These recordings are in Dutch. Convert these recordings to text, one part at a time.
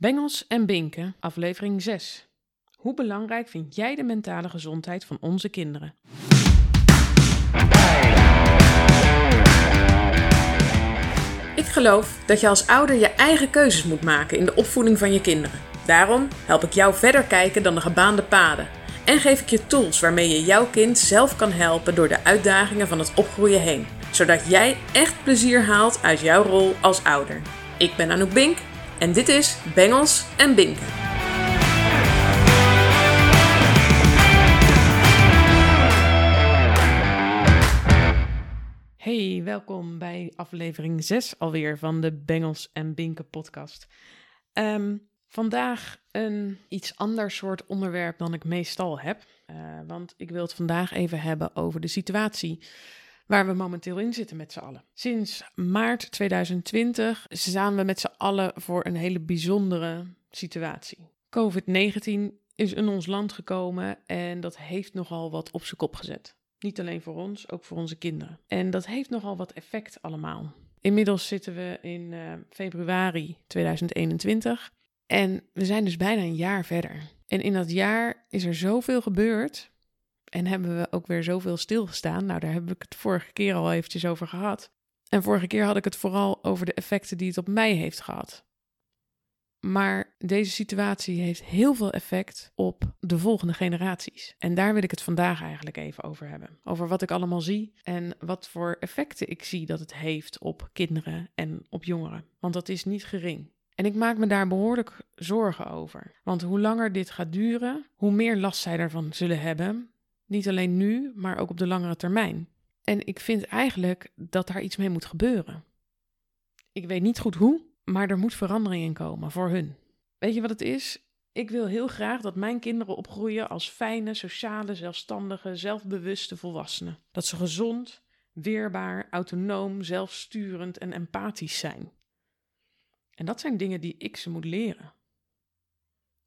Bengels en Binken, aflevering 6. Hoe belangrijk vind jij de mentale gezondheid van onze kinderen? Ik geloof dat je als ouder je eigen keuzes moet maken in de opvoeding van je kinderen. Daarom help ik jou verder kijken dan de gebaande paden. En geef ik je tools waarmee je jouw kind zelf kan helpen door de uitdagingen van het opgroeien heen. Zodat jij echt plezier haalt uit jouw rol als ouder. Ik ben Anouk Bink en dit is Bengels en Binken. Hey, welkom bij aflevering 6 alweer van de Bengels en Binken podcast. Ehm, vandaag een iets ander soort onderwerp dan ik meestal heb. Uh, want ik wil het vandaag even hebben over de situatie waar we momenteel in zitten met z'n allen. Sinds maart 2020 staan we met z'n allen voor een hele bijzondere situatie. COVID-19 is in ons land gekomen en dat heeft nogal wat op zijn kop gezet. Niet alleen voor ons, ook voor onze kinderen. En dat heeft nogal wat effect allemaal. Inmiddels zitten we in uh, februari 2021 en we zijn dus bijna een jaar verder. En in dat jaar is er zoveel gebeurd en hebben we ook weer zoveel stilgestaan. Nou, daar heb ik het vorige keer al eventjes over gehad. En vorige keer had ik het vooral over de effecten die het op mij heeft gehad. Maar deze situatie heeft heel veel effect op de volgende generaties. En daar wil ik het vandaag eigenlijk even over hebben. Over wat ik allemaal zie en wat voor effecten ik zie dat het heeft op kinderen en op jongeren. Want dat is niet gering. En ik maak me daar behoorlijk zorgen over. Want hoe langer dit gaat duren, hoe meer last zij ervan zullen hebben niet alleen nu, maar ook op de langere termijn. En ik vind eigenlijk dat daar iets mee moet gebeuren. Ik weet niet goed hoe, maar er moet verandering in komen voor hun. Weet je wat het is? Ik wil heel graag dat mijn kinderen opgroeien als fijne, sociale, zelfstandige, zelfbewuste volwassenen. Dat ze gezond, weerbaar, autonoom, zelfsturend en empathisch zijn. En dat zijn dingen die ik ze moet leren.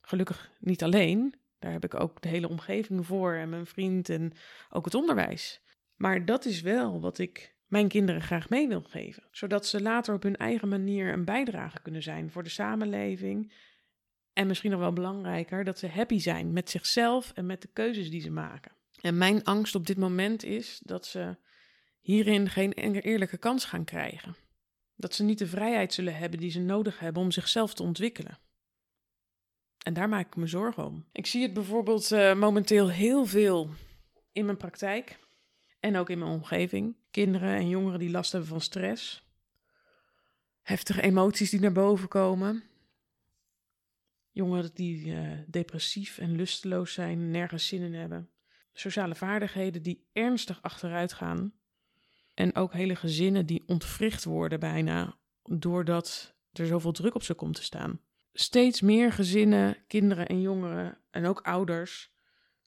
Gelukkig niet alleen, daar heb ik ook de hele omgeving voor en mijn vriend en ook het onderwijs. Maar dat is wel wat ik mijn kinderen graag mee wil geven, zodat ze later op hun eigen manier een bijdrage kunnen zijn voor de samenleving. En misschien nog wel belangrijker, dat ze happy zijn met zichzelf en met de keuzes die ze maken. En mijn angst op dit moment is dat ze hierin geen eerlijke kans gaan krijgen. Dat ze niet de vrijheid zullen hebben die ze nodig hebben om zichzelf te ontwikkelen. En daar maak ik me zorgen om. Ik zie het bijvoorbeeld uh, momenteel heel veel in mijn praktijk en ook in mijn omgeving. Kinderen en jongeren die last hebben van stress, heftige emoties die naar boven komen. Jongeren die uh, depressief en lusteloos zijn, nergens zin in hebben. Sociale vaardigheden die ernstig achteruit gaan. En ook hele gezinnen die ontwricht worden bijna doordat er zoveel druk op ze komt te staan steeds meer gezinnen, kinderen en jongeren en ook ouders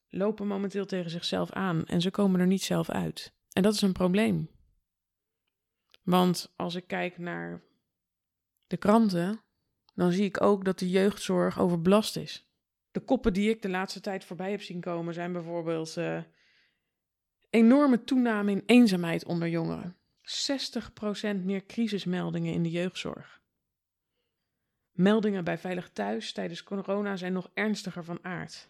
lopen momenteel tegen zichzelf aan en ze komen er niet zelf uit. En dat is een probleem. Want als ik kijk naar de kranten, dan zie ik ook dat de jeugdzorg overbelast is. De koppen die ik de laatste tijd voorbij heb zien komen zijn bijvoorbeeld uh, enorme toename in eenzaamheid onder jongeren. 60% meer crisismeldingen in de jeugdzorg. Meldingen bij Veilig Thuis tijdens corona zijn nog ernstiger van aard.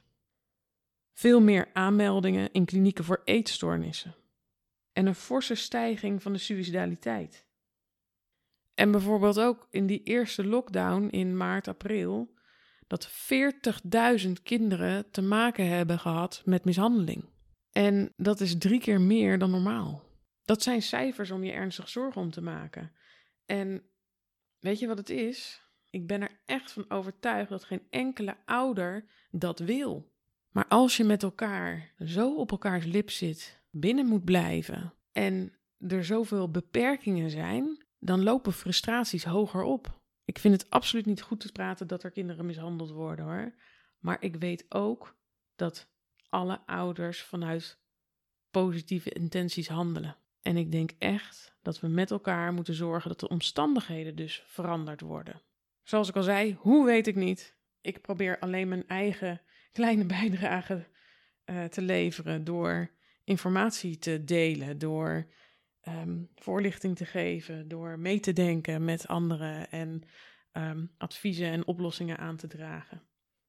Veel meer aanmeldingen in klinieken voor eetstoornissen. En een forse stijging van de suicidaliteit. En bijvoorbeeld ook in die eerste lockdown in maart, april, dat 40.000 kinderen te maken hebben gehad met mishandeling. En dat is drie keer meer dan normaal. Dat zijn cijfers om je ernstig zorgen om te maken. En weet je wat het is? Ik ben er echt van overtuigd dat geen enkele ouder dat wil. Maar als je met elkaar zo op elkaars lip zit, binnen moet blijven en er zoveel beperkingen zijn, dan lopen frustraties hoger op. Ik vind het absoluut niet goed te praten dat er kinderen mishandeld worden hoor. Maar ik weet ook dat alle ouders vanuit positieve intenties handelen. En ik denk echt dat we met elkaar moeten zorgen dat de omstandigheden dus veranderd worden. Zoals ik al zei, hoe weet ik niet. Ik probeer alleen mijn eigen kleine bijdrage uh, te leveren door informatie te delen, door um, voorlichting te geven, door mee te denken met anderen en ehm, adviezen en oplossingen aan te dragen.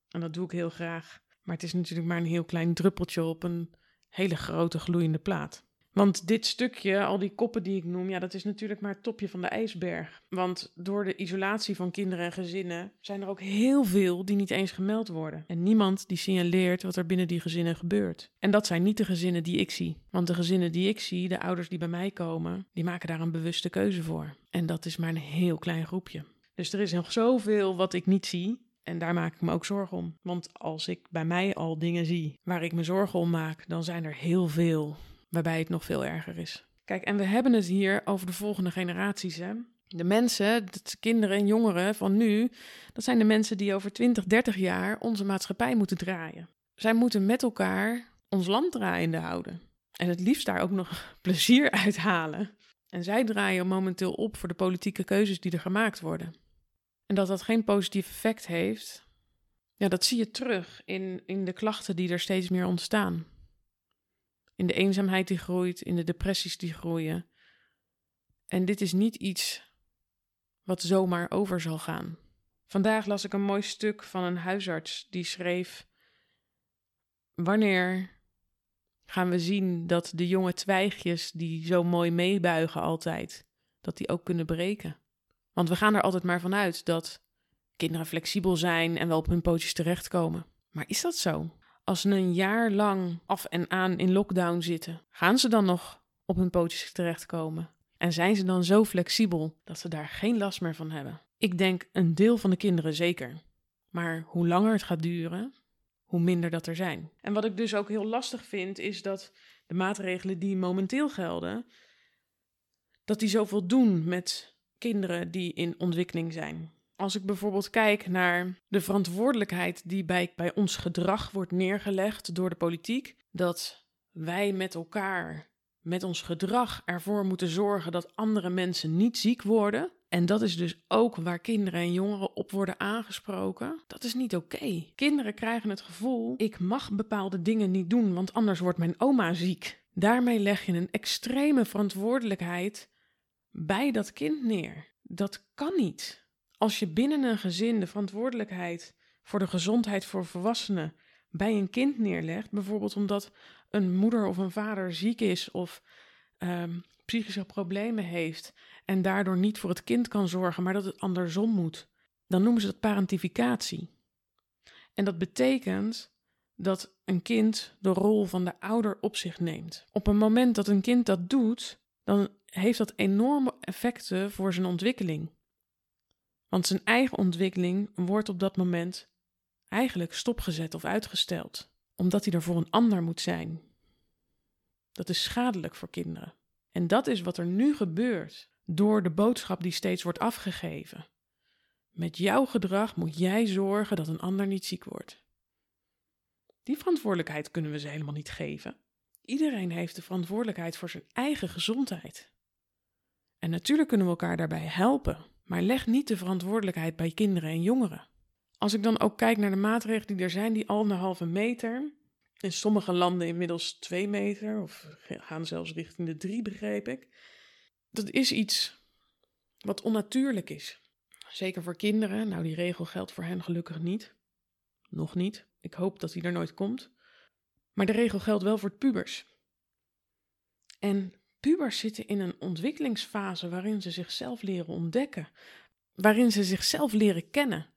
En dat doe ik heel graag. Maar het is natuurlijk maar een heel klein druppeltje op een hele grote gloeiende plaat. Want dit stukje, al die koppen die ik noem, ja, dat is natuurlijk maar het topje van de ijsberg. Want door de isolatie van kinderen en gezinnen zijn er ook heel veel die niet eens gemeld worden. En niemand die signaleert wat er binnen die gezinnen gebeurt. En dat zijn niet de gezinnen die ik zie. Want de gezinnen die ik zie, de ouders die bij mij komen, die maken daar een bewuste keuze voor. En dat is maar een heel klein groepje. Dus er is nog zoveel wat ik niet zie. En daar maak ik me ook zorgen om. Want als ik bij mij al dingen zie waar ik me zorgen om maak, dan zijn er heel veel waarbij het nog veel erger is. Kijk, en we hebben het hier over de volgende generaties. Hè? De mensen, de kinderen en jongeren van nu, dat zijn de mensen die over 20, 30 jaar onze maatschappij moeten draaien. Zij moeten met elkaar ons land draaiende houden. En het liefst daar ook nog plezier uit halen. En zij draaien momenteel op voor de politieke keuzes die er gemaakt worden. En dat dat geen positief effect heeft, ja, dat zie je terug in, in de klachten die er steeds meer ontstaan. In de eenzaamheid die groeit, in de depressies die groeien. En dit is niet iets wat zomaar over zal gaan. Vandaag las ik een mooi stuk van een huisarts die schreef: Wanneer gaan we zien dat de jonge twijgjes die zo mooi meebuigen altijd, dat die ook kunnen breken? Want we gaan er altijd maar vanuit dat kinderen flexibel zijn en wel op hun pootjes terechtkomen. Maar is dat zo? Als ze een jaar lang af en aan in lockdown zitten, gaan ze dan nog op hun pootjes terechtkomen? En zijn ze dan zo flexibel dat ze daar geen last meer van hebben? Ik denk een deel van de kinderen zeker. Maar hoe langer het gaat duren, hoe minder dat er zijn. En wat ik dus ook heel lastig vind, is dat de maatregelen die momenteel gelden, dat die zoveel doen met kinderen die in ontwikkeling zijn. Als ik bijvoorbeeld kijk naar de verantwoordelijkheid die bij, bij ons gedrag wordt neergelegd door de politiek, dat wij met elkaar, met ons gedrag ervoor moeten zorgen dat andere mensen niet ziek worden. En dat is dus ook waar kinderen en jongeren op worden aangesproken. Dat is niet oké. Kinderen krijgen het gevoel: ik mag bepaalde dingen niet doen, want anders wordt mijn oma ziek. Daarmee leg je een extreme verantwoordelijkheid bij dat kind neer. Dat kan niet. Als je binnen een gezin de verantwoordelijkheid voor de gezondheid voor volwassenen bij een kind neerlegt, bijvoorbeeld omdat een moeder of een vader ziek is of um, psychische problemen heeft en daardoor niet voor het kind kan zorgen, maar dat het andersom moet, dan noemen ze dat parentificatie. En dat betekent dat een kind de rol van de ouder op zich neemt. Op een moment dat een kind dat doet, dan heeft dat enorme effecten voor zijn ontwikkeling. Want zijn eigen ontwikkeling wordt op dat moment eigenlijk stopgezet of uitgesteld, omdat hij er voor een ander moet zijn. Dat is schadelijk voor kinderen. En dat is wat er nu gebeurt door de boodschap die steeds wordt afgegeven. Met jouw gedrag moet jij zorgen dat een ander niet ziek wordt. Die verantwoordelijkheid kunnen we ze helemaal niet geven. Iedereen heeft de verantwoordelijkheid voor zijn eigen gezondheid. En natuurlijk kunnen we elkaar daarbij helpen. Maar leg niet de verantwoordelijkheid bij kinderen en jongeren. Als ik dan ook kijk naar de maatregelen die er zijn, die anderhalve meter. In sommige landen inmiddels twee meter, of gaan zelfs richting de drie, begreep ik. Dat is iets wat onnatuurlijk is. Zeker voor kinderen. Nou, die regel geldt voor hen gelukkig niet. Nog niet. Ik hoop dat die er nooit komt. Maar de regel geldt wel voor pubers. En pubers zitten in een ontwikkelingsfase waarin ze zichzelf leren ontdekken, waarin ze zichzelf leren kennen.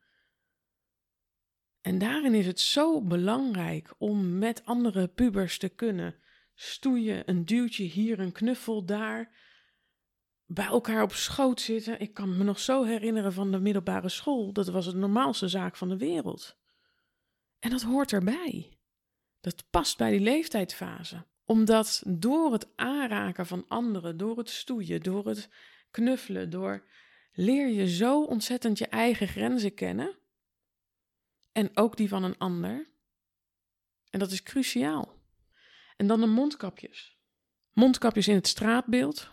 En daarin is het zo belangrijk om met andere pubers te kunnen stoeien, een duwtje hier, een knuffel daar, bij elkaar op schoot zitten. Ik kan me nog zo herinneren van de middelbare school, dat was het normaalste zaak van de wereld. En dat hoort erbij. Dat past bij die leeftijdsfase omdat door het aanraken van anderen, door het stoeien, door het knuffelen, door leer je zo ontzettend je eigen grenzen kennen. En ook die van een ander. En dat is cruciaal. En dan de mondkapjes. Mondkapjes in het straatbeeld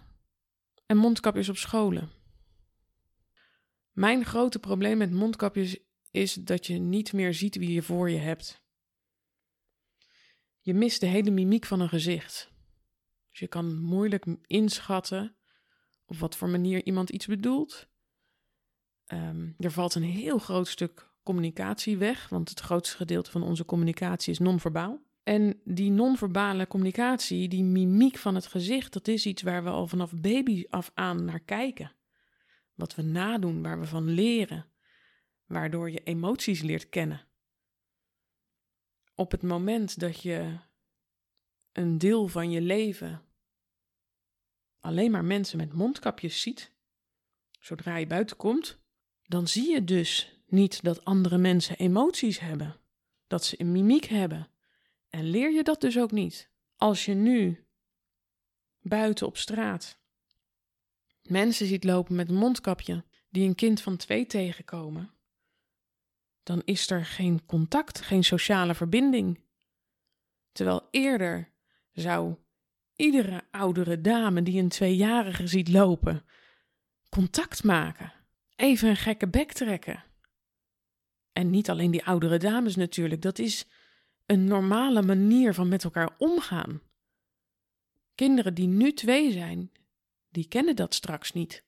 en mondkapjes op scholen. Mijn grote probleem met mondkapjes is dat je niet meer ziet wie je voor je hebt. Je mist de hele mimiek van een gezicht. Dus je kan moeilijk inschatten op wat voor manier iemand iets bedoelt. Ehm, er valt een heel groot stuk communicatie weg, want het grootste gedeelte van onze communicatie is non-verbaal. En die non-verbale communicatie, die mimiek van het gezicht, dat is iets waar we al vanaf baby af aan naar kijken. Wat we nadoen, waar we van leren, waardoor je emoties leert kennen. Op het moment dat je een deel van je leven alleen maar mensen met mondkapjes ziet, zodra je buiten komt, dan zie je dus niet dat andere mensen emoties hebben, dat ze een mimiek hebben. En leer je dat dus ook niet. Als je nu buiten op straat mensen ziet lopen met een mondkapje die een kind van twee tegenkomen, dan is er geen contact, geen sociale verbinding. Terwijl eerder zou iedere oudere dame die een tweejarige ziet lopen contact maken, even een gekke bek trekken. En niet alleen die oudere dames natuurlijk, dat is een normale manier van met elkaar omgaan. Kinderen die nu twee zijn, die kennen dat straks niet.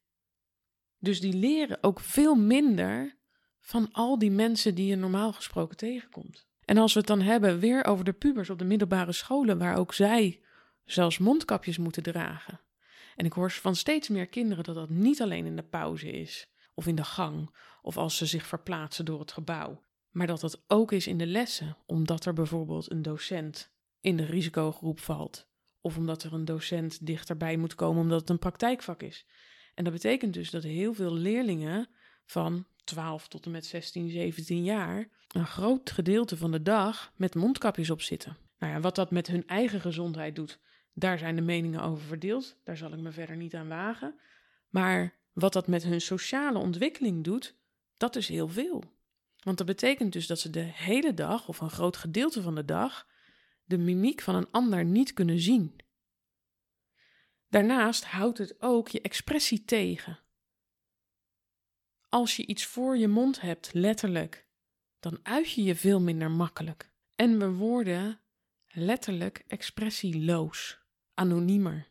Dus die leren ook veel minder van al die mensen die je normaal gesproken tegenkomt. En als we het dan hebben weer over de pubers op de middelbare scholen, waar ook zij zelfs mondkapjes moeten dragen. En ik hoor van steeds meer kinderen dat dat niet alleen in de pauze is, of in de gang, of als ze zich verplaatsen door het gebouw, maar dat dat ook is in de lessen, omdat er bijvoorbeeld een docent in de risicogroep valt, of omdat er een docent dichterbij moet komen omdat het een praktijkvak is. En dat betekent dus dat heel veel leerlingen van 12 tot en met 16, 17 jaar een groot gedeelte van de dag met mondkapjes op zitten. Nou ja, wat dat met hun eigen gezondheid doet, daar zijn de meningen over verdeeld. Daar zal ik me verder niet aan wagen. Maar wat dat met hun sociale ontwikkeling doet, dat is heel veel. Want dat betekent dus dat ze de hele dag, of een groot gedeelte van de dag, de mimiek van een ander niet kunnen zien. Daarnaast houdt het ook je expressie tegen. Als je iets voor je mond hebt, letterlijk, dan uit je je veel minder makkelijk. En we worden letterlijk expressieloos, anoniemer,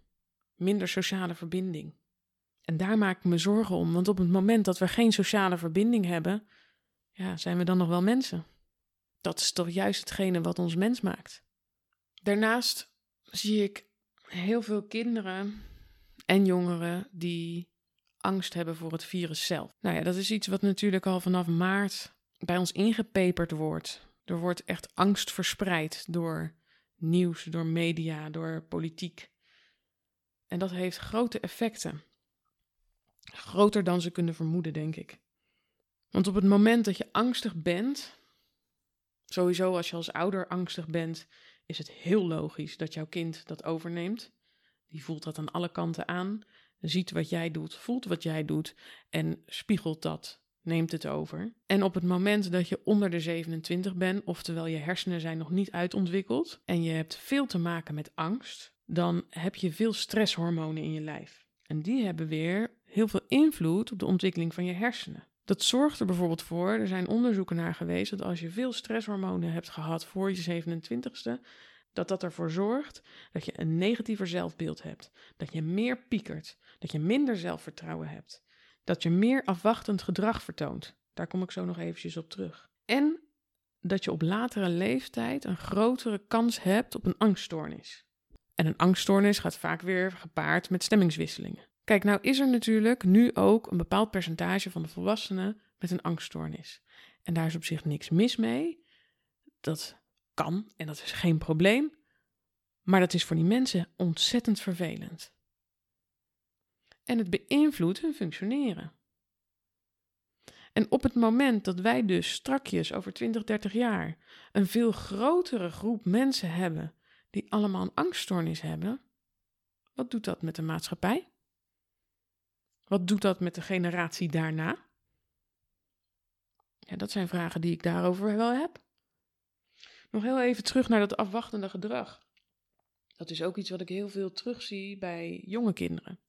minder sociale verbinding. En daar maak ik me zorgen om, want op het moment dat we geen sociale verbinding hebben, ja, zijn we dan nog wel mensen? Dat is toch juist hetgene wat ons mens maakt. Daarnaast zie ik heel veel kinderen en jongeren die angst hebben voor het virus zelf. Nou ja, dat is iets wat natuurlijk al vanaf maart bij ons ingepeperd wordt. Er wordt echt angst verspreid door nieuws, door media, door politiek. En dat heeft grote effecten. Groter dan ze kunnen vermoeden, denk ik. Want op het moment dat je angstig bent, sowieso als je als ouder angstig bent, is het heel logisch dat jouw kind dat overneemt. Die voelt dat aan alle kanten aan, ziet wat jij doet, voelt wat jij doet en spiegelt dat, neemt het over. En op het moment dat je onder de 27 bent, oftewel je hersenen zijn nog niet uitontwikkeld en je hebt veel te maken met angst, dan heb je veel stresshormonen in je lijf. En die hebben weer heel veel invloed op de ontwikkeling van je hersenen. Dat zorgt er bijvoorbeeld voor, er zijn onderzoeken naar geweest, dat als je veel stresshormonen hebt gehad voor je 27ste, dat dat ervoor zorgt dat je een negatiever zelfbeeld hebt, dat je meer piekert, dat je minder zelfvertrouwen hebt, dat je meer afwachtend gedrag vertoont. Daar kom ik zo nog eventjes op terug. En dat je op latere leeftijd een grotere kans hebt op een angststoornis. En een angststoornis gaat vaak weer gepaard met stemmingswisselingen. Kijk, nou is er natuurlijk nu ook een bepaald percentage van de volwassenen met een angststoornis. En daar is op zich niks mis mee. Dat kan en dat is geen probleem. Maar dat is voor die mensen ontzettend vervelend. En het beïnvloedt hun functioneren. En op het moment dat wij dus strakjes over 20, 30 jaar een veel grotere groep mensen hebben die allemaal een angststoornis hebben, wat doet dat met de maatschappij? Wat doet dat met de generatie daarna? Ja, dat zijn vragen die ik daarover wel heb. Nog heel even terug naar dat afwachtende gedrag. Dat is ook iets wat ik heel veel terugzie bij jonge kinderen.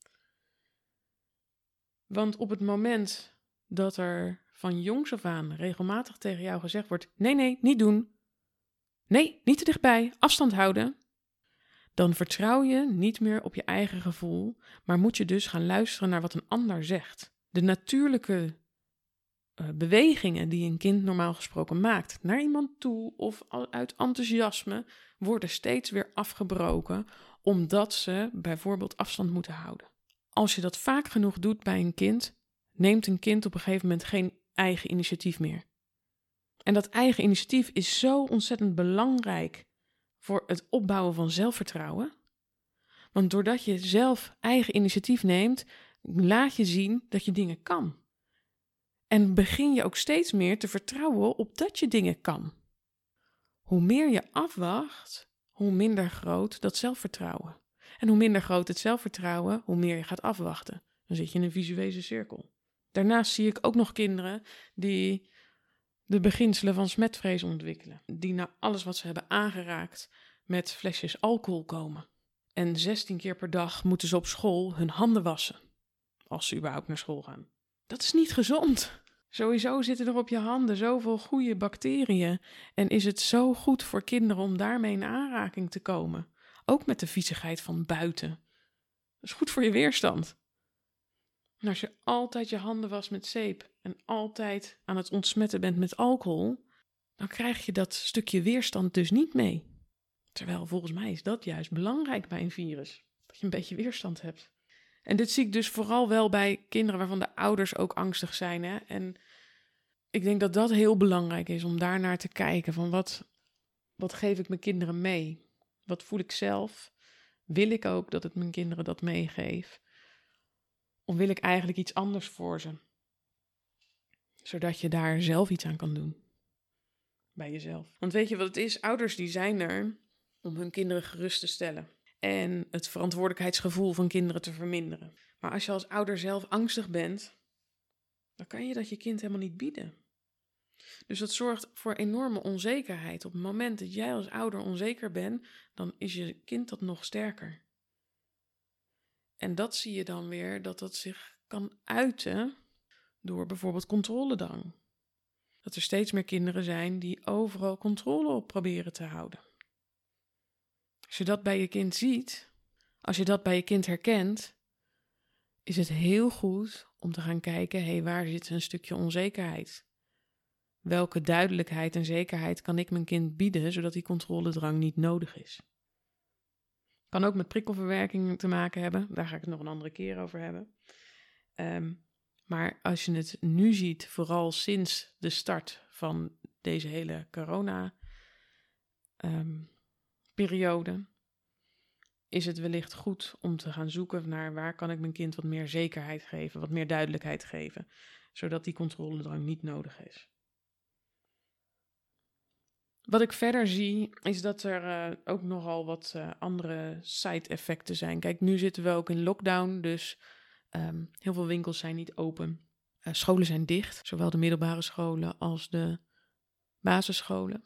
Want op het moment dat er van jongs af aan regelmatig tegen jou gezegd wordt: nee, nee, niet doen. Nee, niet te dichtbij, afstand houden dan vertrouw je niet meer op je eigen gevoel, maar moet je dus gaan luisteren naar wat een ander zegt. De natuurlijke eh, bewegingen die een kind normaal gesproken maakt naar iemand toe of uit enthousiasme worden steeds weer afgebroken omdat ze bijvoorbeeld afstand moeten houden. Als je dat vaak genoeg doet bij een kind, neemt een kind op een gegeven moment geen eigen initiatief meer. En dat eigen initiatief is zo ontzettend belangrijk voor het opbouwen van zelfvertrouwen. Want doordat je zelf eigen initiatief neemt, laat je zien dat je dingen kan. En begin je ook steeds meer te vertrouwen op dat je dingen kan. Hoe meer je afwacht, hoe minder groot dat zelfvertrouwen. En hoe minder groot het zelfvertrouwen, hoe meer je gaat afwachten. Dan zit je in een visuele cirkel. Daarnaast zie ik ook nog kinderen die de beginselen van smetvrees ontwikkelen. Die na alles wat ze hebben aangeraakt met flesjes alcohol komen. En 16 keer per dag moeten ze op school hun handen wassen. Als ze überhaupt naar school gaan. Dat is niet gezond. Sowieso zitten er op je handen zoveel goede bacteriën. En is het zo goed voor kinderen om daarmee in aanraking te komen. Ook met de viezigheid van buiten. Dat is goed voor je weerstand. En als je altijd je handen was met zeep en altijd aan het ontsmetten bent met alcohol, dan krijg je dat stukje weerstand dus niet mee. Terwijl volgens mij is dat juist belangrijk bij een virus. Dat je een beetje weerstand hebt. En dit zie ik dus vooral wel bij kinderen waarvan de ouders ook angstig zijn. Hè? En ik denk dat dat heel belangrijk is om daar naar te kijken. Van wat, wat geef ik mijn kinderen mee? Wat voel ik zelf? Wil ik ook dat het mijn kinderen dat meegeeft? Of wil ik eigenlijk iets anders voor ze? Zodat je daar zelf iets aan kan doen. Bij jezelf. Want weet je wat het is? Ouders die zijn er om hun kinderen gerust te stellen. En het verantwoordelijkheidsgevoel van kinderen te verminderen. Maar als je als ouder zelf angstig bent, dan kan je dat je kind helemaal niet bieden. Dus dat zorgt voor enorme onzekerheid. Op het moment dat jij als ouder onzeker bent, dan is je kind dat nog sterker. En dat zie je dan weer dat dat zich kan uiten door bijvoorbeeld controledrang. Dat er steeds meer kinderen zijn die overal controle op proberen te houden. Als je dat bij je kind ziet, als je dat bij je kind herkent, is het heel goed om te gaan kijken: hé, hey, waar zit een stukje onzekerheid? Welke duidelijkheid en zekerheid kan ik mijn kind bieden zodat die controledrang niet nodig is? Kan ook met prikkelverwerking te maken hebben. Daar ga ik het nog een andere keer over hebben. Ehm, maar als je het nu ziet, vooral sinds de start van deze hele corona-periode, ehm, is het wellicht goed om te gaan zoeken naar waar kan ik mijn kind wat meer zekerheid geven, wat meer duidelijkheid geven, zodat die controledrang niet nodig is. Wat ik verder zie, is dat er uh, ook nogal wat uh, andere side-effecten zijn. Kijk, nu zitten we ook in lockdown, dus um, heel veel winkels zijn niet open. Uh, scholen zijn dicht, zowel de middelbare scholen als de basisscholen.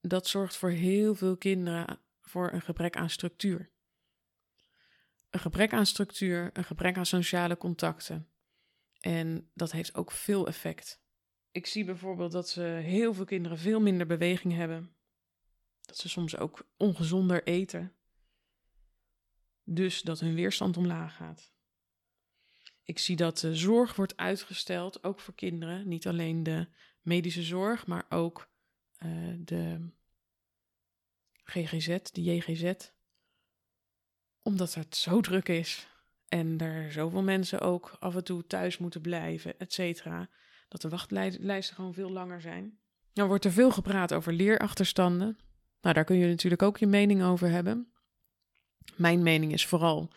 Dat zorgt voor heel veel kinderen voor een gebrek aan structuur. Een gebrek aan structuur, een gebrek aan sociale contacten. En dat heeft ook veel effect ik zie bijvoorbeeld dat ze heel veel kinderen veel minder beweging hebben. Dat ze soms ook ongezonder eten. Dus dat hun weerstand omlaag gaat. Ik zie dat zorg wordt uitgesteld, ook voor kinderen. Niet alleen de medische zorg, maar ook uh, de GGZ, de JGZ. Omdat het zo druk is en er zoveel mensen ook af en toe thuis moeten blijven, et cetera dat de wachtlijsten gewoon veel langer zijn. Nou wordt er veel gepraat over leerachterstanden. Nou, daar kun je natuurlijk ook je mening over hebben. Mijn mening is vooral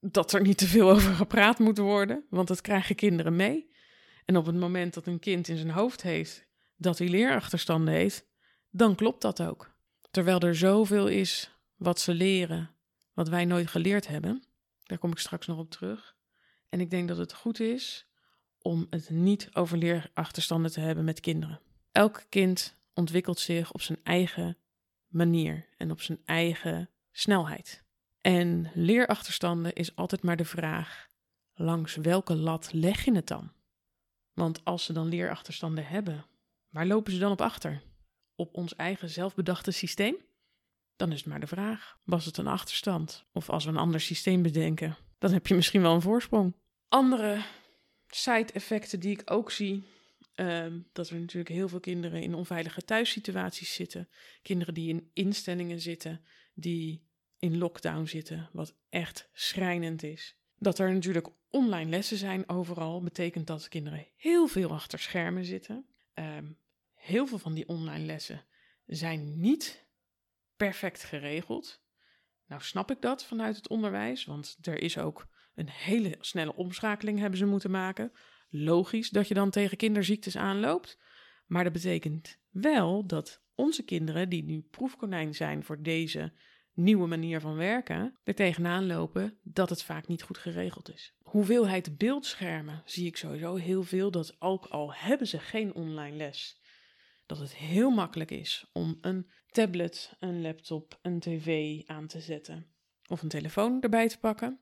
dat er niet te veel over gepraat moet worden, want dat krijgen kinderen mee. En op het moment dat een kind in zijn hoofd heeft dat hij leerachterstanden heeft, dan klopt dat ook. Terwijl er zoveel is wat ze leren, wat wij nooit geleerd hebben. Daar kom ik straks nog op terug. En ik denk dat het goed is om het niet over leerachterstanden te hebben met kinderen. Elk kind ontwikkelt zich op zijn eigen manier en op zijn eigen snelheid. En leerachterstanden is altijd maar de vraag: langs welke lat leg je het dan? Want als ze dan leerachterstanden hebben, waar lopen ze dan op achter? Op ons eigen zelfbedachte systeem? Dan is het maar de vraag: was het een achterstand? Of als we een ander systeem bedenken, dan heb je misschien wel een voorsprong. Andere side-effecten die ik ook zie. Ehm, dat er natuurlijk heel veel kinderen in onveilige thuissituaties zitten. Kinderen die in instellingen zitten, die in lockdown zitten, wat echt schrijnend is. Dat er natuurlijk online lessen zijn overal, betekent dat kinderen heel veel achter schermen zitten. Ehm, heel veel van die online lessen zijn niet perfect geregeld. Nou snap ik dat vanuit het onderwijs, want er is ook een hele snelle omschakeling hebben ze moeten maken. Logisch dat je dan tegen kinderziektes aanloopt, maar dat betekent wel dat onze kinderen, die nu proefkonijn zijn voor deze nieuwe manier van werken, er tegenaan lopen dat het vaak niet goed geregeld is. Hoeveelheid beeldschermen zie ik sowieso heel veel, dat ook al hebben ze geen online les, dat het heel makkelijk is om een tablet, een laptop, een tv aan te zetten of een telefoon erbij te pakken.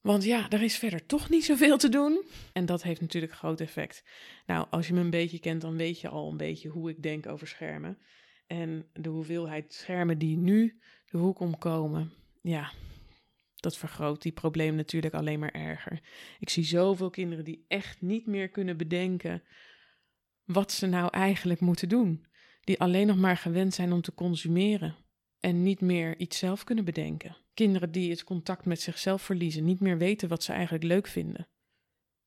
Want ja, er is verder toch niet zoveel te doen. En dat heeft natuurlijk groot effect. Nou, als je me een beetje kent, dan weet je al een beetje hoe ik denk over schermen. En de hoeveelheid schermen die nu de hoek omkomen, ja, dat vergroot die probleem natuurlijk alleen maar erger. Ik zie zoveel kinderen die echt niet meer kunnen bedenken wat ze nou eigenlijk moeten doen. Die alleen nog maar gewend zijn om te consumeren en niet meer iets zelf kunnen bedenken. Kinderen die het contact met zichzelf verliezen, niet meer weten wat ze eigenlijk leuk vinden.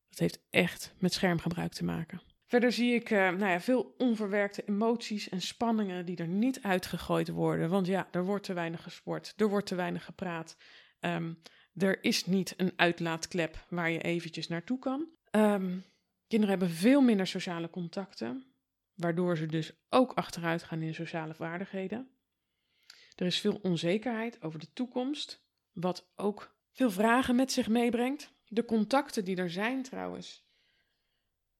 Dat heeft echt met schermgebruik te maken. Verder zie ik uh, nou ja, veel onverwerkte emoties en spanningen die er niet uitgegooid worden. Want ja, er wordt te weinig gesport, er wordt te weinig gepraat. Um, er is niet een uitlaatklep waar je eventjes naartoe kan. Um, kinderen hebben veel minder sociale contacten, waardoor ze dus ook achteruit gaan in sociale vaardigheden. Er is veel onzekerheid over de toekomst, wat ook veel vragen met zich meebrengt. De contacten die er zijn trouwens,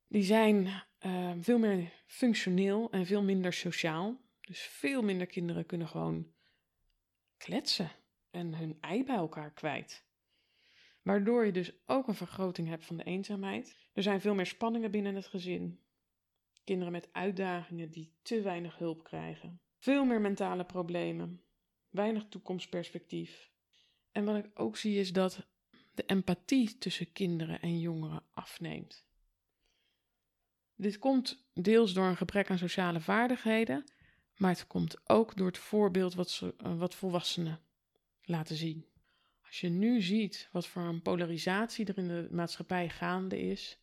die zijn uh, veel meer functioneel en veel minder sociaal. Dus veel minder kinderen kunnen gewoon kletsen en hun ei bij elkaar kwijt. Waardoor je dus ook een vergroting hebt van de eenzaamheid. Er zijn veel meer spanningen binnen het gezin. Kinderen met uitdagingen die te weinig hulp krijgen. Veel meer mentale problemen weinig toekomstperspectief. En wat ik ook zie is dat de empathie tussen kinderen en jongeren afneemt. Dit komt deels door een gebrek aan sociale vaardigheden, maar het komt ook door het voorbeeld wat, eh, wat volwassenen laten zien. Als je nu ziet wat voor een polarisatie er in de maatschappij gaande is,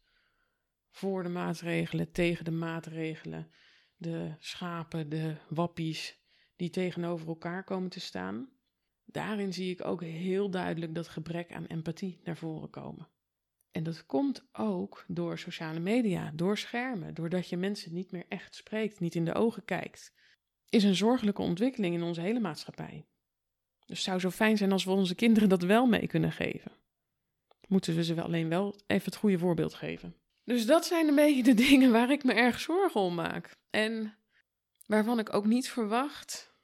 voor de maatregelen, tegen de maatregelen, de schapen, de wappies, die tegenover elkaar komen te staan. Daarin zie ik ook heel duidelijk dat gebrek aan empathie naar voren komen. En dat komt ook door sociale media, door schermen, doordat je mensen niet meer echt spreekt, niet in de ogen kijkt. Is een zorgelijke ontwikkeling in onze hele maatschappij. Dus het zou zo fijn zijn als we onze kinderen dat wel mee kunnen geven. Moeten we ze wel alleen wel even het goede voorbeeld geven. Dus dat zijn een beetje de dingen waar ik me erg zorgen om maak. En waarvan ik ook niet verwacht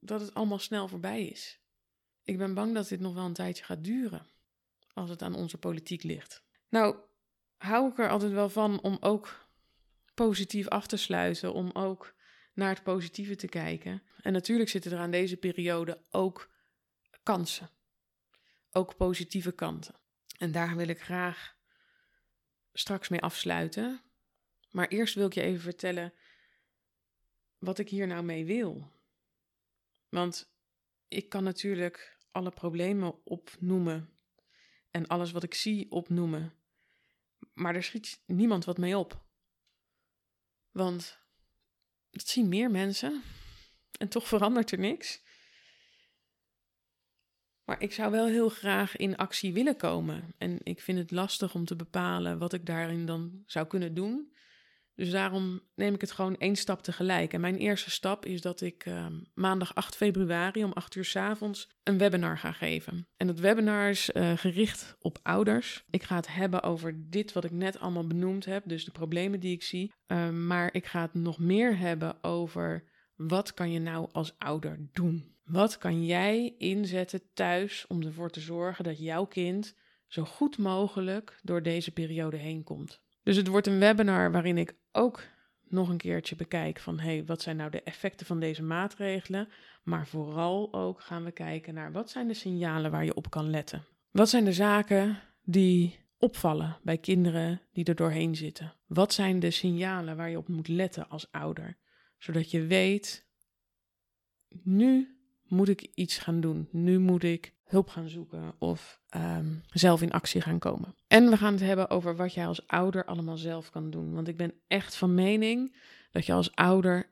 dat het allemaal snel voorbij is. Ik ben bang dat dit nog wel een tijdje gaat duren, als het aan onze politiek ligt. Nou, hou ik er altijd wel van om ook positief af te sluiten, om ook naar het positieve te kijken. En natuurlijk zitten er aan deze periode ook kansen, ook positieve kanten. En daar wil ik graag straks mee afsluiten. Maar eerst wil ik je even vertellen wat ik hier nou mee wil. Want ik kan natuurlijk alle problemen opnoemen en alles wat ik zie opnoemen. Maar er schiet niemand wat mee op. Want dat zien meer mensen en toch verandert er niks. Maar ik zou wel heel graag in actie willen komen. En ik vind het lastig om te bepalen wat ik daarin dan zou kunnen doen. Dus daarom neem ik het gewoon één stap tegelijk. En mijn eerste stap is dat ik uh, maandag 8 februari om 8 uur s avonds een webinar ga geven. En dat webinar is uh, gericht op ouders. Ik ga het hebben over dit wat ik net allemaal benoemd heb, dus de problemen die ik zie. Uh, maar ik ga het nog meer hebben over wat kan je nou als ouder doen? Wat kan jij inzetten thuis om ervoor te zorgen dat jouw kind zo goed mogelijk door deze periode heen komt? Dus het wordt een webinar waarin ik ook nog een keertje bekijk van hey, wat zijn nou de effecten van deze maatregelen, maar vooral ook gaan we kijken naar wat zijn de signalen waar je op kan letten. Wat zijn de zaken die opvallen bij kinderen die er doorheen zitten? Wat zijn de signalen waar je op moet letten als ouder? Zodat je weet, nu moet ik iets gaan doen. Nu moet ik hulp gaan zoeken of ehm, zelf in actie gaan komen. En we gaan het hebben over wat jij als ouder allemaal zelf kan doen. Want ik ben echt van mening dat je als ouder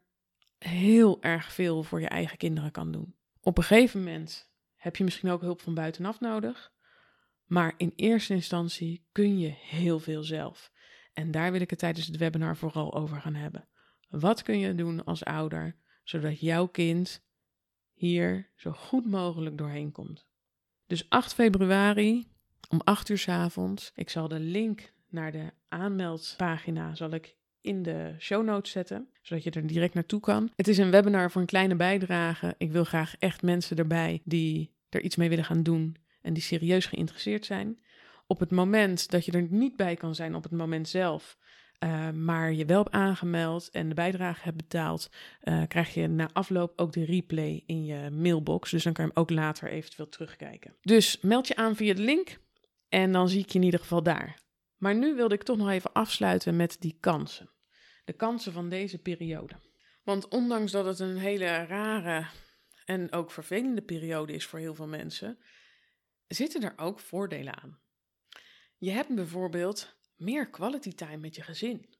heel erg veel voor je eigen kinderen kan doen. Op een gegeven moment heb je misschien ook hulp van buitenaf nodig. Maar in eerste instantie kun je heel veel zelf. En daar wil ik het tijdens het webinar vooral over gaan hebben. Wat kun je doen als ouder, zodat jouw kind hier zo goed mogelijk doorheen komt? Dus 8 februari om 8 uur s avonds. Ik zal de link naar de aanmeldpagina zal ik in de show notes zetten, zodat je er direct naartoe kan. Het is een webinar voor een kleine bijdrage. Ik wil graag echt mensen erbij die er iets mee willen gaan doen en die serieus geïnteresseerd zijn. Op het moment dat je er niet bij kan zijn, op het moment zelf, uh, maar je wel hebt aangemeld en de bijdrage hebt betaald, uh, krijg je na afloop ook de replay in je mailbox. Dus dan kan je hem ook later eventueel terugkijken. Dus meld je aan via de link en dan zie ik je in ieder geval daar. Maar nu wilde ik toch nog even afsluiten met die kansen. De kansen van deze periode. Want ondanks dat het een hele rare en ook vervelende periode is voor heel veel mensen, zitten er ook voordelen aan. Je hebt bijvoorbeeld meer quality time met je gezin.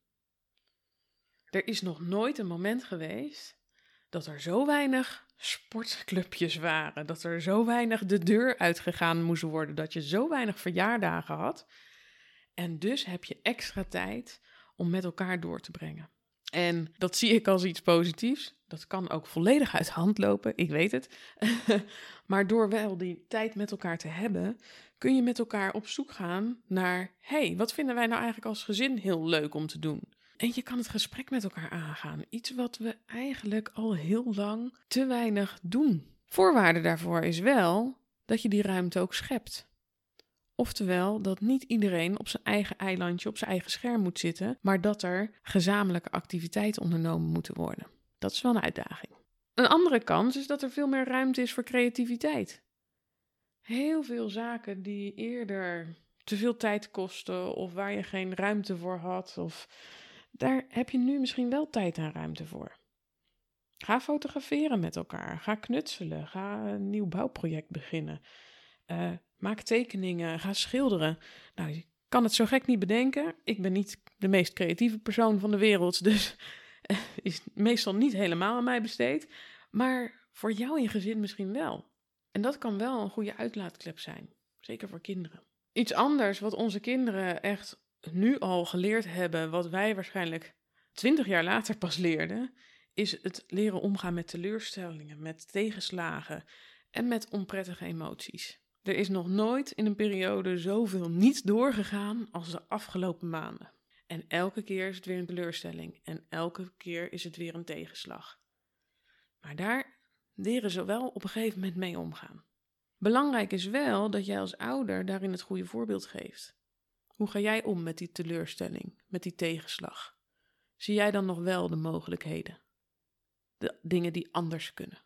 Er is nog nooit een moment geweest dat er zo weinig sportclubjes waren, dat er zo weinig de deur uitgegaan moest worden, dat je zo weinig verjaardagen had. En dus heb je extra tijd om met elkaar door te brengen. En dat zie ik als iets positiefs. Dat kan ook volledig uit hand lopen, ik weet het. maar door wel die tijd met elkaar te hebben, kun je met elkaar op zoek gaan naar: hey, wat vinden wij nou eigenlijk als gezin heel leuk om te doen? En je kan het gesprek met elkaar aangaan. Iets wat we eigenlijk al heel lang te weinig doen. Voorwaarde daarvoor is wel dat je die ruimte ook schept. Oftewel dat niet iedereen op zijn eigen eilandje, op zijn eigen scherm moet zitten, maar dat er gezamenlijke activiteiten ondernomen moeten worden. Dat is wel een uitdaging. Een andere kans is dat er veel meer ruimte is voor creativiteit. Heel veel zaken die eerder te veel tijd kosten of waar je geen ruimte voor had, of daar heb je nu misschien wel tijd en ruimte voor. Ga fotograferen met elkaar, ga knutselen, ga een nieuw bouwproject beginnen. Uh, maak tekeningen, ga schilderen. Nou, je kan het zo gek niet bedenken. Ik ben niet de meest creatieve persoon van de wereld, dus is meestal niet helemaal aan mij besteed. Maar voor jou je gezin misschien wel. En dat kan wel een goede uitlaatklep zijn, zeker voor kinderen. Iets anders wat onze kinderen echt nu al geleerd hebben, wat wij waarschijnlijk twintig jaar later pas leerden, is het leren omgaan met teleurstellingen, met tegenslagen en met onprettige emoties. Er is nog nooit in een periode zoveel niet doorgegaan als de afgelopen maanden. En elke keer is het weer een teleurstelling en elke keer is het weer een tegenslag. Maar daar leren ze wel op een gegeven moment mee omgaan. Belangrijk is wel dat jij als ouder daarin het goede voorbeeld geeft. Hoe ga jij om met die teleurstelling, met die tegenslag? Zie jij dan nog wel de mogelijkheden? De dingen die anders kunnen?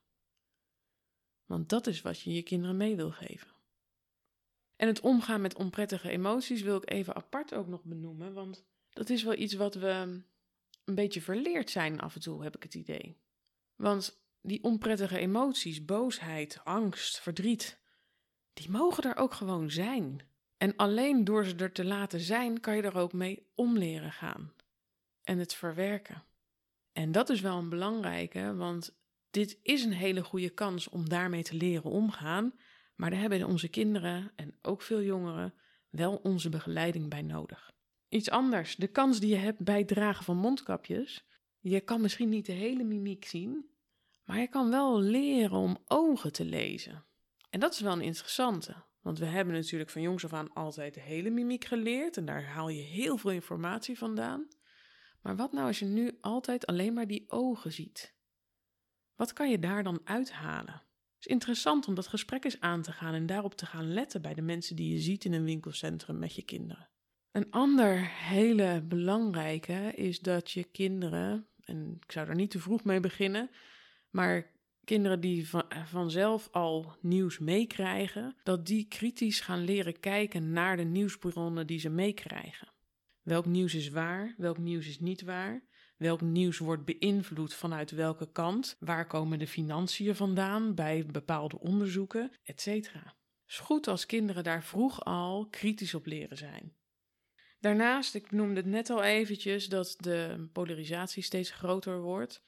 Want dat is wat je je kinderen mee wil geven. En het omgaan met onprettige emoties wil ik even apart ook nog benoemen, want dat is wel iets wat we een beetje verleerd zijn af en toe, heb ik het idee. Want die onprettige emoties, boosheid, angst, verdriet, die mogen er ook gewoon zijn. En alleen door ze er te laten zijn, kan je er ook mee om leren gaan. En het verwerken. En dat is wel een belangrijke, want dit is een hele goede kans om daarmee te leren omgaan. Maar daar hebben onze kinderen en ook veel jongeren wel onze begeleiding bij nodig. Iets anders, de kans die je hebt bij het dragen van mondkapjes. Je kan misschien niet de hele mimiek zien, maar je kan wel leren om ogen te lezen. En dat is wel een interessante, want we hebben natuurlijk van jongs af aan altijd de hele mimiek geleerd en daar haal je heel veel informatie vandaan. Maar wat nou als je nu altijd alleen maar die ogen ziet? Wat kan je daar dan uithalen? is interessant om dat gesprek eens aan te gaan en daarop te gaan letten bij de mensen die je ziet in een winkelcentrum met je kinderen. Een ander hele belangrijke is dat je kinderen, en ik zou er niet te vroeg mee beginnen, maar kinderen die van, vanzelf al nieuws meekrijgen, dat die kritisch gaan leren kijken naar de nieuwsbronnen die ze meekrijgen. Welk nieuws is waar, welk nieuws is niet waar? Welk nieuws wordt beïnvloed vanuit welke kant? Waar komen de financiën vandaan bij bepaalde onderzoeken, etc. Het is goed als kinderen daar vroeg al kritisch op leren zijn. Daarnaast, ik noemde het net al eventjes, dat de polarisatie steeds groter wordt.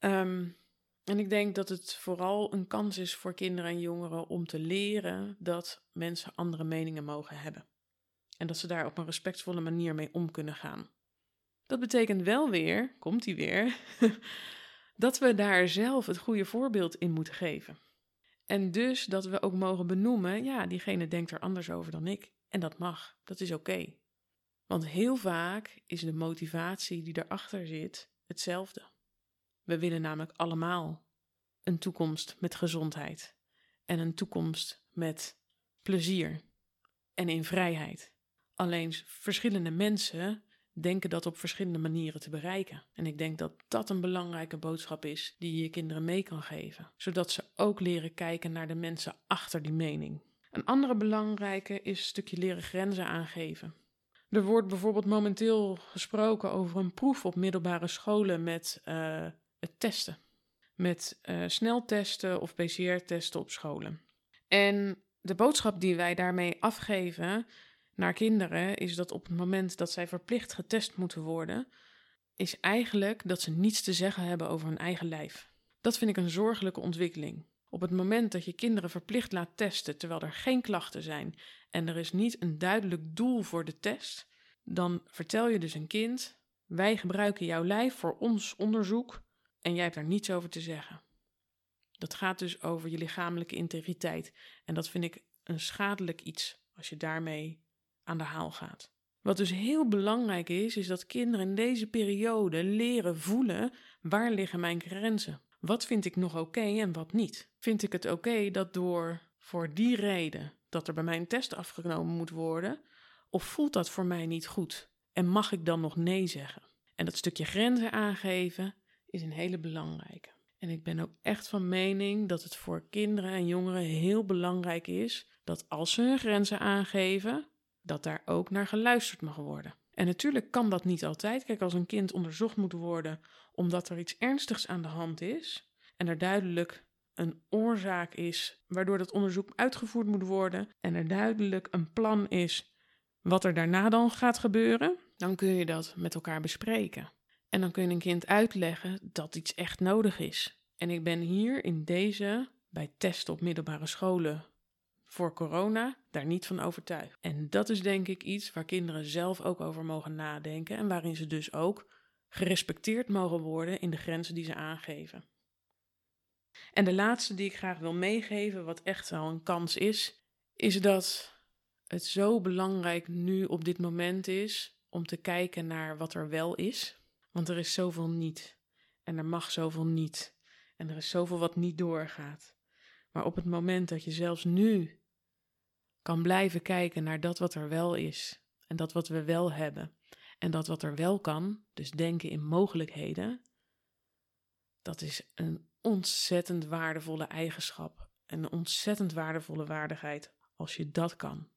Ehm, en ik denk dat het vooral een kans is voor kinderen en jongeren om te leren dat mensen andere meningen mogen hebben. En dat ze daar op een respectvolle manier mee om kunnen gaan. Dat betekent wel weer, komt hij weer, dat we daar zelf het goede voorbeeld in moeten geven. En dus dat we ook mogen benoemen, ja, diegene denkt er anders over dan ik. En dat mag, dat is oké. Want heel vaak is de motivatie die erachter zit hetzelfde. We willen namelijk allemaal een toekomst met gezondheid en een toekomst met plezier en in vrijheid. Alleen verschillende mensen denken dat op verschillende manieren te bereiken. En ik denk dat dat een belangrijke boodschap is die je kinderen mee kan geven, zodat ze ook leren kijken naar de mensen achter die mening. Een andere belangrijke is een stukje leren grenzen aangeven. Er wordt bijvoorbeeld momenteel gesproken over een proef op middelbare scholen met uh, het testen. Met uh, sneltesten of PCR-testen op scholen. En de boodschap die wij daarmee afgeven naar kinderen is dat op het moment dat zij verplicht getest moeten worden, is eigenlijk dat ze niets te zeggen hebben over hun eigen lijf. Dat vind ik een zorgelijke ontwikkeling. Op het moment dat je kinderen verplicht laat testen terwijl er geen klachten zijn en er is niet een duidelijk doel voor de test, dan vertel je dus een kind: wij gebruiken jouw lijf voor ons onderzoek en jij hebt daar niets over te zeggen. Dat gaat dus over je lichamelijke integriteit en dat vind ik een schadelijk iets als je daarmee aan de haal gaat. Wat dus heel belangrijk is, is dat kinderen in deze periode leren voelen waar liggen mijn grenzen. Wat vind ik nog oké en wat niet? Vind ik het oké dat door voor die reden dat er bij mij een test afgenomen moet worden, of voelt dat voor mij niet goed? En mag ik dan nog nee zeggen? En dat stukje grenzen aangeven is een hele belangrijke. En ik ben ook echt van mening dat het voor kinderen en jongeren heel belangrijk is dat als ze hun grenzen aangeven, dat daar ook naar geluisterd mag worden. En natuurlijk kan dat niet altijd. Kijk, als een kind onderzocht moet worden omdat er iets ernstigs aan de hand is en er duidelijk een oorzaak is waardoor dat onderzoek uitgevoerd moet worden en er duidelijk een plan is wat er daarna dan gaat gebeuren, dan kun je dat met elkaar bespreken. En dan kun je een kind uitleggen dat iets echt nodig is. En ik ben hier in deze, bij testen op middelbare scholen voor corona, daar niet van overtuigd. En dat is denk ik iets waar kinderen zelf ook over mogen nadenken en waarin ze dus ook gerespecteerd mogen worden in de grenzen die ze aangeven. En de laatste die ik graag wil meegeven, wat echt wel een kans is, is dat het zo belangrijk nu op dit moment is om te kijken naar wat er wel is. Want er is zoveel niet. En er mag zoveel niet. En er is zoveel wat niet doorgaat. Maar op het moment dat je zelfs nu kan blijven kijken naar dat wat er wel is en dat wat we wel hebben en dat wat er wel kan, dus denken in mogelijkheden, dat is een ontzettend waardevolle eigenschap en een ontzettend waardevolle waardigheid als je dat kan.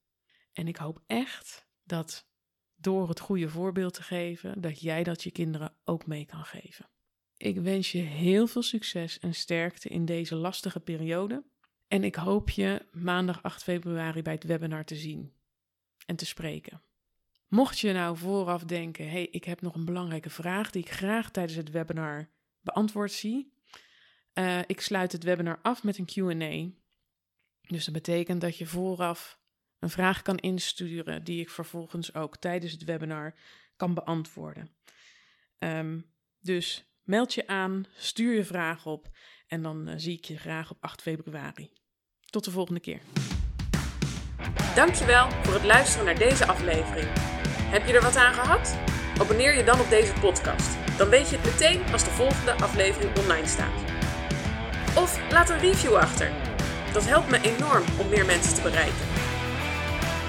En ik hoop echt dat door het goede voorbeeld te geven, dat jij dat je kinderen ook mee kan geven. Ik wens je heel veel succes en sterkte in deze lastige periode. En ik hoop je maandag 8 februari bij het webinar te zien en te spreken. Mocht je nou vooraf denken: hey, ik heb nog een belangrijke vraag die ik graag tijdens het webinar beantwoord zie. Uh, ik sluit het webinar af met een QA. Dus dat betekent dat je vooraf een vraag kan insturen die ik vervolgens ook tijdens het webinar kan beantwoorden. Um, dus meld je aan, stuur je vraag op en dan uh, zie ik je graag op 8 februari. Tot de volgende keer. Dankjewel voor het luisteren naar deze aflevering. Heb je er wat aan gehad? Abonneer je dan op deze podcast. Dan weet je het meteen als de volgende aflevering online staat. Of laat een review achter. Dat helpt me enorm om meer mensen te bereiken.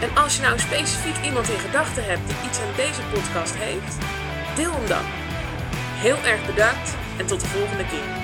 En als je nou specifiek iemand in gedachten hebt die iets aan deze podcast heeft, deel hem dan. Heel erg bedankt en tot de volgende keer.